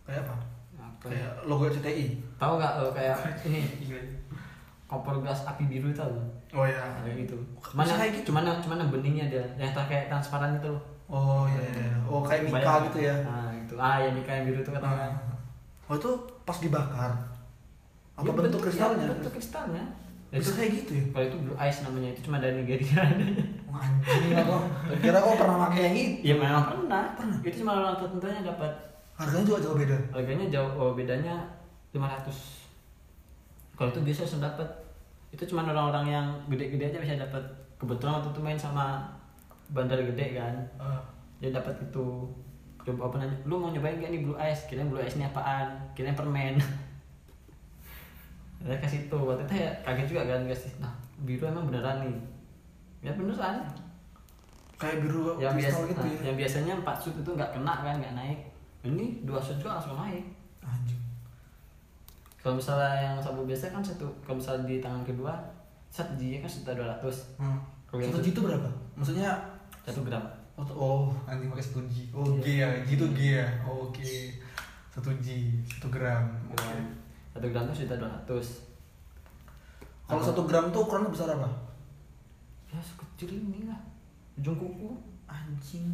Kayak apa? apa ya? Kayak logo CTI. tahu nggak eh, kayak (laughs) ini kompor gas api biru itu loh Oh iya. kayak gitu cuman yang, kayak gitu? cuman yang- cuman beningnya dia yang kayak transparan itu loh Oh iya, iya. iya. Oh kayak Mika gitu ya. nah itu ah ya yang biru itu kata Ah. Oh itu pas dibakar. Apa Ya, bentuk kristalnya? bentuk kristalnya Ya, Bisa itu kayak gitu ya? kalau itu blue ice namanya itu cuma dari Nigeria Wah, anjing aku. Kira kau pernah pakai yang itu. ya memang pernah Pernah? itu cuma orang tertentu yang dapat Harganya juga jauh beda. harganya jauh oh, bedanya 500 kalau itu biasa bisa dapat itu cuma orang-orang yang gede-gede aja bisa dapat kebetulan waktu itu main sama bandar gede kan Ah. dia dapat itu coba apa nanya lu mau nyobain gak nih blue ice? Kirain blue ice ini apaan? Kirain permen. (laughs) Saya kasih tuh waktu itu ya kaget juga kan kasih nah biru emang beneran nih. Ya beneran kayak biru yang biasa gitu nah, ya. yang biasanya empat shoot itu nggak kena kan nggak naik. Ini dua shoot juga langsung naik. Anjing. Kalau misalnya yang sabu biasa kan satu kalau misalnya di tangan kedua satu G kan sekitar dua ratus. Hmm. Satu itu- berapa? Maksudnya satu gram oh, oh anjing pakai satu G. Oh G ya G itu G ya. Oh, oke. Satu G satu gram. Oke. Gram satu gram tuh sekitar dua ratus. Kalau satu gram tuh ukurannya besar apa? Ya sekecil ini lah ujung kuku. Anjing.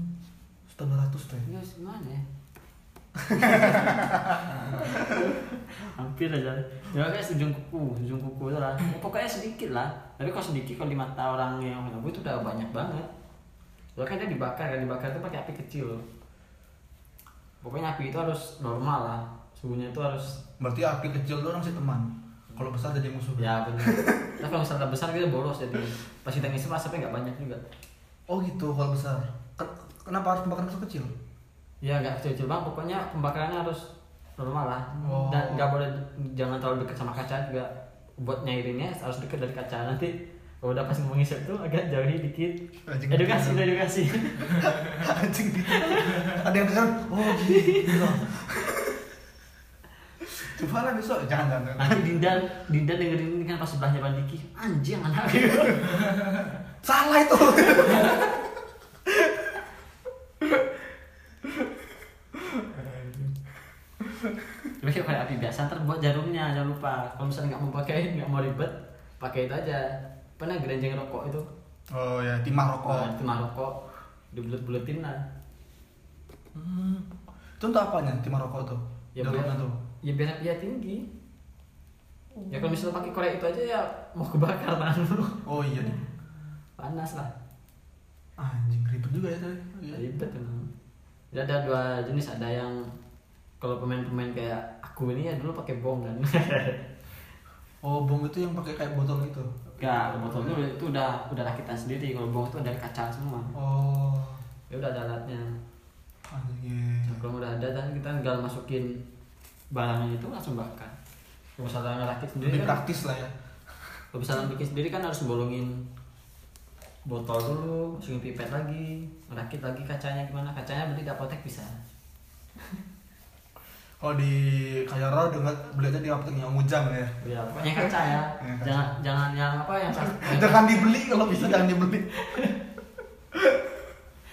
Setengah ratus tuh ya? Gimana ya. (laughs) Hampir aja. Ya guys ujung kuku ujung kuku itu lah. Ya, pokoknya sedikit lah. Tapi kalau sedikit kalau di mata orang yang itu udah banyak banget Soalnya kan dia dibakar kan dibakar itu pakai api kecil. Pokoknya api itu harus normal lah. Suhunya itu harus berarti api kecil tuh masih teman. Kalau besar jadi musuh. Ya benar nah kalau misalnya besar kita boros jadi pas kita ngisi asapnya nggak banyak juga. Oh gitu kalau besar. Ken- kenapa harus pembakaran kecil? Ya nggak kecil-kecil bang pokoknya pembakarannya harus normal lah. Oh. dan nggak boleh jangan terlalu dekat sama kaca juga. Buat nyairinnya harus dekat dari kaca. Nanti kalau udah pas mau ngisep tuh agak jauhi dikit. Anjing. edukasi udah edukasi. (laughs) Anjing. Ada yang dengar? Oh gitu. Coba lah besok. Jangan jangan nanti Dinda Dinda dengerin ini kan pas sebelahnya Bang Diki. Anjing anak. Salah itu. Tapi kalau api biasa ntar buat jarumnya jangan lupa. Kalau misalnya nggak mau pakai nggak mau ribet pakai itu aja pernah gerenjeng rokok itu? Oh ya timah rokok. Oh. timah rokok. Dibulet-buletin lah. Hmm. itu untuk apanya timah rokok tuh? Ya biar tuh? ya biar dia tinggi. Ya kalau misalnya pakai korek itu aja ya mau kebakar tangan lu oh iya nih. Panas lah. Anjing ribet juga ya tadi Iya. ribet emang. Jadi ada dua jenis. Ada yang kalau pemain-pemain kayak aku ini ya dulu pakai bong kan. Oh bong itu yang pakai kayak botol gitu Enggak, botol itu, itu udah udah rakitan sendiri. Kalau bong itu dari kaca semua. Oh. Ya udah ada alatnya. Nah, kalau udah ada kan kita tinggal masukin barangnya itu langsung bakar. Kalau misalnya ngerakit sendiri lebih kan. praktis lah ya. Kalau misalnya bikin sendiri kan harus bolongin botol dulu masukin pipet lagi ngerakit lagi kacanya gimana. Kacanya beli di apotek bisa kalau di Kayara dengar belinya di apotek yang mujang ya? Ya pokoknya kaca ya. Iya, kaca. jangan jangan yang apa yang (laughs) jangan dibeli kalau bisa jangan dibeli. (laughs)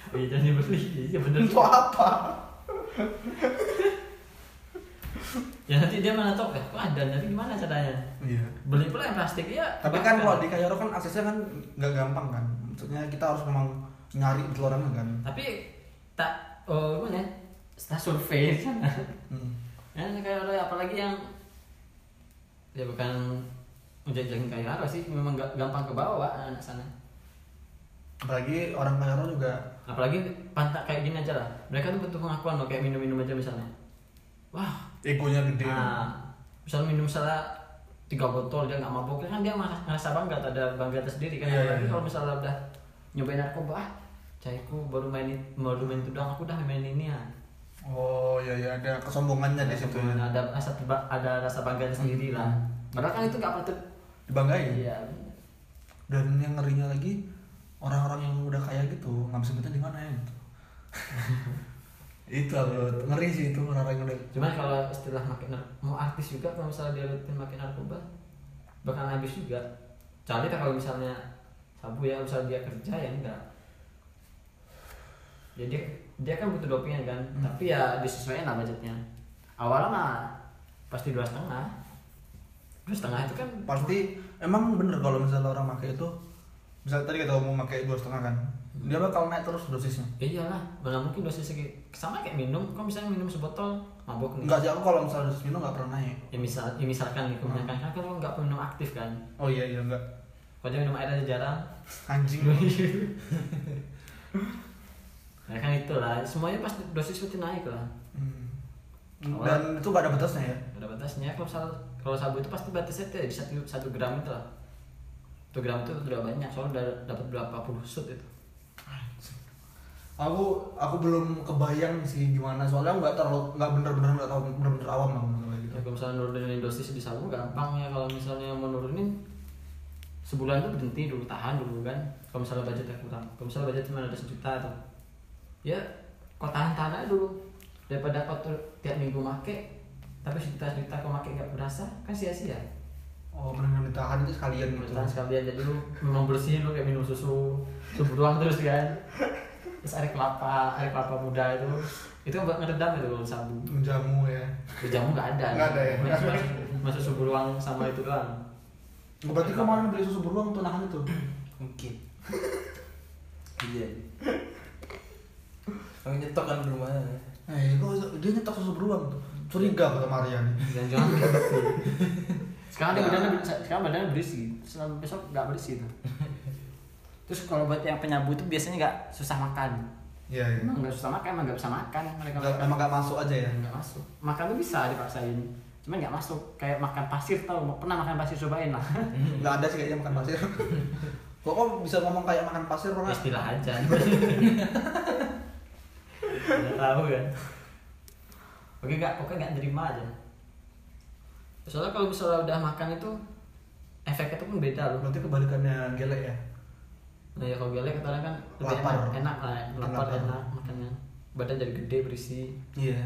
Iya jangan dibeli. Iya bener. Itu apa? Ya nanti dia mana tahu eh kok ada? Nanti gimana caranya? Iya. Beli pula yang plastik ya tapi kan kalau di Kayaro kan aksesnya kan nggak gampang kan. Maksudnya kita harus memang nyari di luaran kan. Tapi tak oh gimana ya setelah survei. Di sana hmm. ya kayak ada apalagi yang ya bukan menjajang kayak apa sih memang gampang ke bawah anak sana. Apalagi orang Kayaro juga. Apalagi pantak kayak gini aja lah. Mereka tuh butuh pengakuan loh kayak minum-minum aja misalnya. Wah. Egonya gede. Nah misalnya minum misalnya tiga botol dia nggak mabuk kan dia merasa bangga ada bangga tersendiri kan. Iya, apalagi iya, kalau misalnya udah nyobain narkoba ah caiku baru main baru main itu doang aku udah main ini ya oh ya ya ada kesombongannya di situ ya. Ada rasa ada rasa bangga sendiri lah. Padahal kan itu nggak patut dibanggain? Iya. Dan yang ngerinya lagi orang-orang yang udah kaya gitu nggak bisa duitnya di mana ya gitu. (laughs) itu loh ngeri sih itu orang-orang yang udah cuman kalau istilah makin mau artis juga kalau misalnya dia rutin makin narkoba bakal habis juga. Kecuali kalau misalnya sabu ya misalnya dia kerja ya enggak. Ya dia, kan butuh dopingan kan. Hmm. tapi ya disesuaikan lah budgetnya. Awalnya mah pasti dua setengah. Dua setengah itu kan pasti emang bener kalau misalnya orang pakai itu misalnya tadi kita mau pakai dua setengah kan dia bakal naik terus dosisnya. Ya iyalah mana mungkin dosis sama kayak minum kok misalnya minum sebotol mabuk nih. Nggak jauh kalau misalnya dosis minum nggak pernah naik. Ya misal ya misalkan nih kebanyakan kan kalau nggak minum aktif kan. Oh iya iya nggak. Kalau dia minum air aja jarang. Anjing (laughs) ya kan itulah semuanya pasti dosis pasti naik lah. Hmm. dan itu nggak ada batasnya ya? Ada batasnya kalau misal kalau sabu itu pasti batasnya tuh di satu satu gram itu lah. Satu gram itu udah banyak soalnya udah dapat berapa puluh shoot itu. Aku aku belum kebayang sih gimana soalnya nggak terlalu nggak bener-bener nggak tahu bener-bener awam lah gitu. Ya, kalau misalnya nurunin dosis di sabu gampang ya kalau misalnya mau nurunin sebulan tuh berhenti dulu tahan dulu kan. Kalau misalnya budgetnya kurang kalau misalnya budget cuma ada sejuta tuh ya kau tahan tahan aja dulu daripada kau tuh tiap minggu make tapi sejuta sejuta kau make nggak berasa kan sia-sia Oh benar-benar ditahan itu sekalian gitu. Tahan sekalian jadi lu memang bersih lu kayak minum susu susu beruang terus kan terus air kelapa air kelapa muda itu itu buat ngeredam itu kalau sabu Menjamu ya. Jamu nggak ada. Nggak ada ya? Masuk, masuk, masuk susu beruang sama itu doang. Oh, Berarti kemarin beli susu beruang tuh nahan itu. Mungkin. Iya. Kamu nyetok kan di rumah. Eh, kok dia nyetok susu beruang tuh. Curiga kata Maria nih. Jangan-jangan. (laughs) Sekarang dia badannya sekarang badannya berisi. Selama besok nggak berisi tuh. Terus kalau buat yang penyabu itu biasanya nggak susah makan. Iya, iya. Emang nggak susah makan, emang nggak bisa makan mereka. Nggak- Emang gak masuk aja ya. nggak masuk. Makan tuh bisa dipaksain. Cuman nggak masuk. Kayak makan pasir tau. Pernah makan pasir cobain lah. (laughs) Nggak ada sih kayaknya makan pasir. (laughs) Kok kok bisa ngomong kayak makan pasir orang? Istilah aja. Nggak tahu kan. Oke nggak, pokoknya nggak terima aja. Soalnya kalau misalnya udah makan itu efeknya tuh pun beda loh. Berarti kebalikannya gelek ya. Nah ya kalau gelek katanya kan lebih Lapar. enak, enak lah, lapar Lapar. enak makannya. Badan jadi gede berisi. Iya.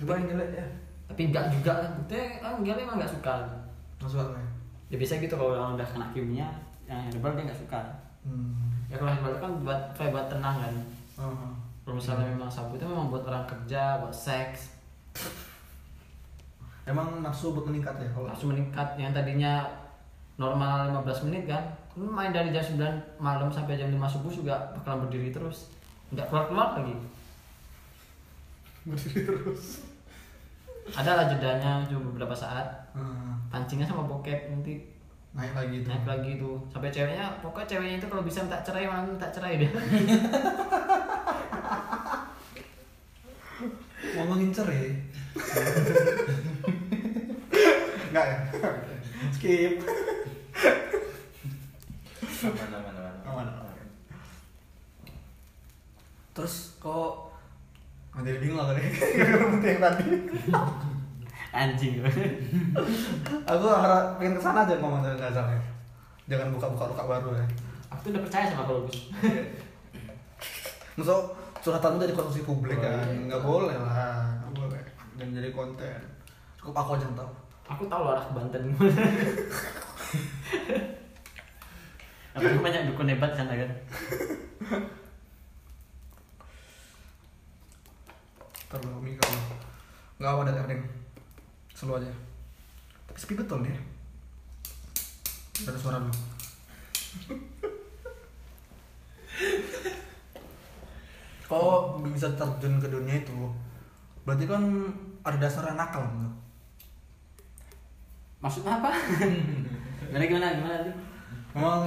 Coba yang gelek ya. Tapi enggak juga lah. Buktinya kan gelek emang nggak suka. Masuk akal ya. Ya biasa gitu kalau orang udah kena kimia, yang herbal dia nggak suka. Hmm. Ya kalau herbal kan buat kayak buat tenang kan. Oh. Kalau misalnya memang sabu itu memang buat orang kerja, buat seks, Emang nafsu buat meningkat ya kalau langsung meningkat. Yang tadinya normal 15 menit kan lu main dari jam 9 malam sampai jam 5 subuh juga bakalan berdiri terus. Nggak keluar keluar lagi. Berdiri terus. ada lah jedanya cuma beberapa saat. Hmm. pancingnya sama bokep nanti. Naik lagi itu. naik lagi tuh sampai ceweknya pokoknya ceweknya itu kalau bisa minta cerai malah minta cerai dia (laughs) Ngomongin cerai. Enggak ya? Skip. Aman aman aman. Aman, aman. Terus kok jadi bingung lah tadi Gara-gara yang tadi anjing Aku harap pengen ke sana aja ngomong nggak salah ya. Jangan buka-buka luka baru ya aku tuh udah percaya sama kalau Gus Maksud curhatan udah dikonsumsi publik Oh, kan? iya. Nggak boleh lah. Nggak boleh. Dan jadi konten. Cukup aku aja yang tahu. Aku tahu loh arah ke Banten. (laughs) Aku banyak dukun hebat di sana kan. Terlalu kamu Nggak apa ada Erding. Selalu aja. Tapi sepi betul nih. Ada suara lu (laughs) Kok bisa terjun ke dunia itu Berarti kan ada dasarnya nakal enggak? Maksudnya apa? (laughs) gimana gimana gimana tadi? Memang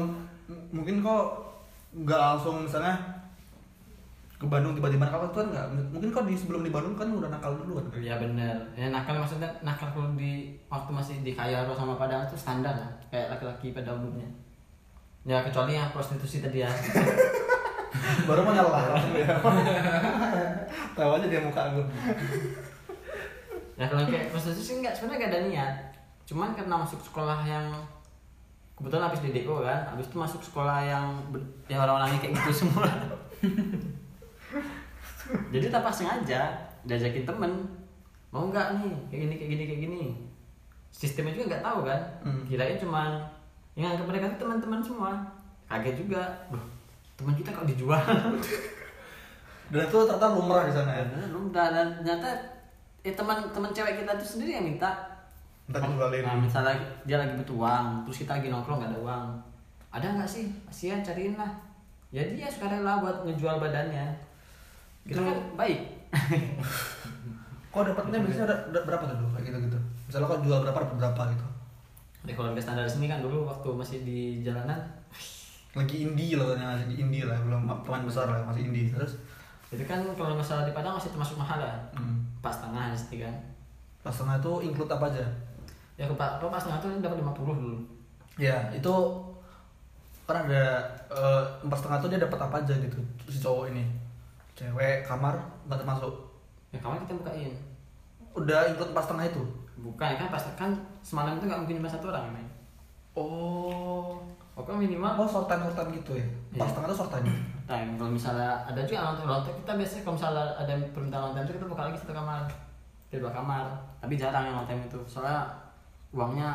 mungkin kok nggak langsung misalnya ke Bandung tiba-tiba nakal itu kan nggak mungkin kok di sebelum di Bandung kan udah nakal dulu kan Iya bener. Ya nakal maksudnya nakal kalau di waktu masih di Kayaro sama Padang itu standar lah, kayak laki-laki pada umumnya. Ya kecuali yang prostitusi tadi ya. (laughs) baru mau (laughs) nyala tahu aja dia muka aku. Ya kalau kayak prostitusi enggak sebenarnya gak ada niat. Cuman karena masuk sekolah yang kebetulan habis di DO kan, habis itu masuk sekolah yang yang orang-orangnya kayak gitu semua. (laughs) Jadi tanpa sengaja diajakin temen mau nggak nih? Kayak gini kayak gini kayak gini. Sistemnya juga nggak tahu kan. Hmm. kirain cuman yang anggap mereka tuh teman-teman semua. Kaget juga teman kita kok dijual. (laughs) Dan itu ternyata lumrah di sana ya? Lu nggak dan ternyata eh, teman-teman cewek kita tuh sendiri yang minta. Minta dijualin. nah, misalnya dia lagi butuh uang terus kita lagi nongkrong nggak ada uang. Ada nggak sih? Kasihan cariin lah. Ya dia sukarela buat ngejual badannya. Itu Itu- kan baik. (laughs) Kok dapatnya biasanya ada, ada berapa tuh dulu kayak gitu gitu misalnya kok jual berapa berapa gitu? Di keluarga standar sini kan dulu waktu masih di jalanan lagi indie loh katanya masih di indie lah belum pemain besar lah masih indie. Terus? Itu kan kalau nggak salah di Padang masih termasuk mahal ya hmm. pas tengah sih kan? Pas tengah itu include apa aja? Ya ke pas pas tengah tuh dapat 50 dulu. Ya itu kan ada eh, empat setengah tuh dia dapat apa aja gitu si cowok ini? Cewek kamar nggak termasuk? Ya kamu kita bukain. Udah ikut empat setengah itu? Bukan kan pas kan semalam itu nggak mungkin cuma satu orang main oh pokoknya minimal oh short time gitu ya? Iya. setengah tuh short time kalau misalnya ada juga nonton kita biasanya kalau misalnya ada yang permintaan nonton itu kita buka lagi satu kamar. Kita dua kamar. Tapi jarang yang nonton itu. Soalnya uangnya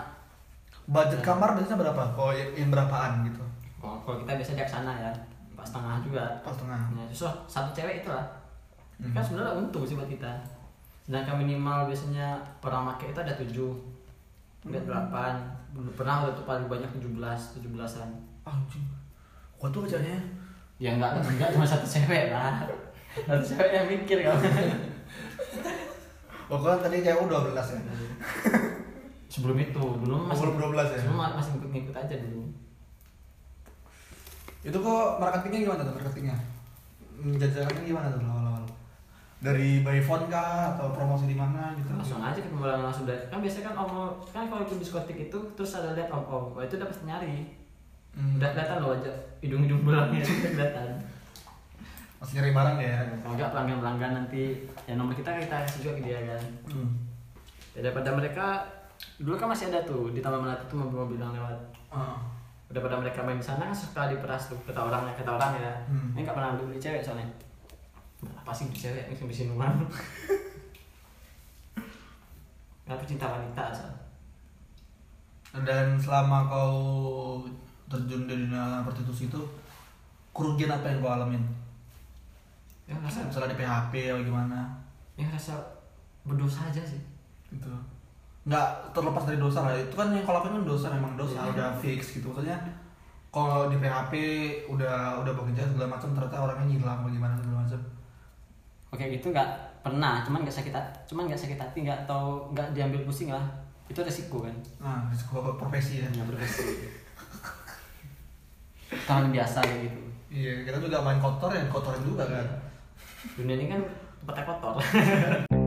budget Ya. kamar biasanya berapa? Kalau yang, berapaan gitu? Kalau kalau kita biasa di sana ya empat setengah juga. Empat setengah nah justru satu cewek itu lah Hmm. kan sebenarnya untung sih buat kita. Sedangkan minimal biasanya orang make itu ada tujuh Hmm. delapan. Pernah waktu itu paling banyak tujuh belas tujuh belasan. Anjing. Gua tuh kerjanya ya enggak enggak cuma satu cewek lah. Satu cewek yang mikir kan oh kan tadi cewek dua belas ya? Sebelum itu. Dulu masih Sebelum 12 ya? sebelum ma- masih ngikut ngikut aja dulu. Itu kok marketingnya gimana tuh? Marketingnya? Hmm, jajarannya gimana tuh dari by phone kah? Atau promosi di mana gitu? Langsung aja ke pembayaran langsung dari kan biasanya kan om kan kalau ikut diskotik itu terus ada lihat om om. Wah, itu udah pasti nyari. Hmm. udah kelihatan loh aja hidung hidung belakangnya udah kelihatan. Masih nyari barang ya? Kalau nggak pelanggan pelanggan nanti ya nomor kita kita kasih juga ke dia kan. Hmm. ya, daripada mereka dulu kan masih ada tuh di taman melati tuh mobil-mobil yang lewat. Ah. daripada mereka main di sana kan suka diperas tuh kata orang kata orang ya. Hmm. ini nggak pernah beli cewek soalnya apa sih beli cewek ini beli sinuman nggak pecinta wanita asal dan selama kau terjun di dunia prostitusi itu kerugian apa yang kau alamin? Yang rasa misalnya di PHP atau gimana? Yang rasa berdosa aja sih. Gitu. Nggak terlepas dari dosa lah. Itu kan yang kalau lakuin kan dosa memang dosa Iya. udah fix gitu. Maksudnya kalau di PHP udah udah bekerja segala macam ternyata orangnya hilang bagaimana segala macam oke gitu nggak pernah cuman nggak sakit hati cuman nggak sakit hati nggak atau nggak diambil pusing lah. Itu resiko kan? Nah risiko profesi ya. Hanya berresiko tangan biasa gitu. Iya kita juga main kotor ya kotorin juga kan. Dunia ini kan tempatnya kotor (laughs)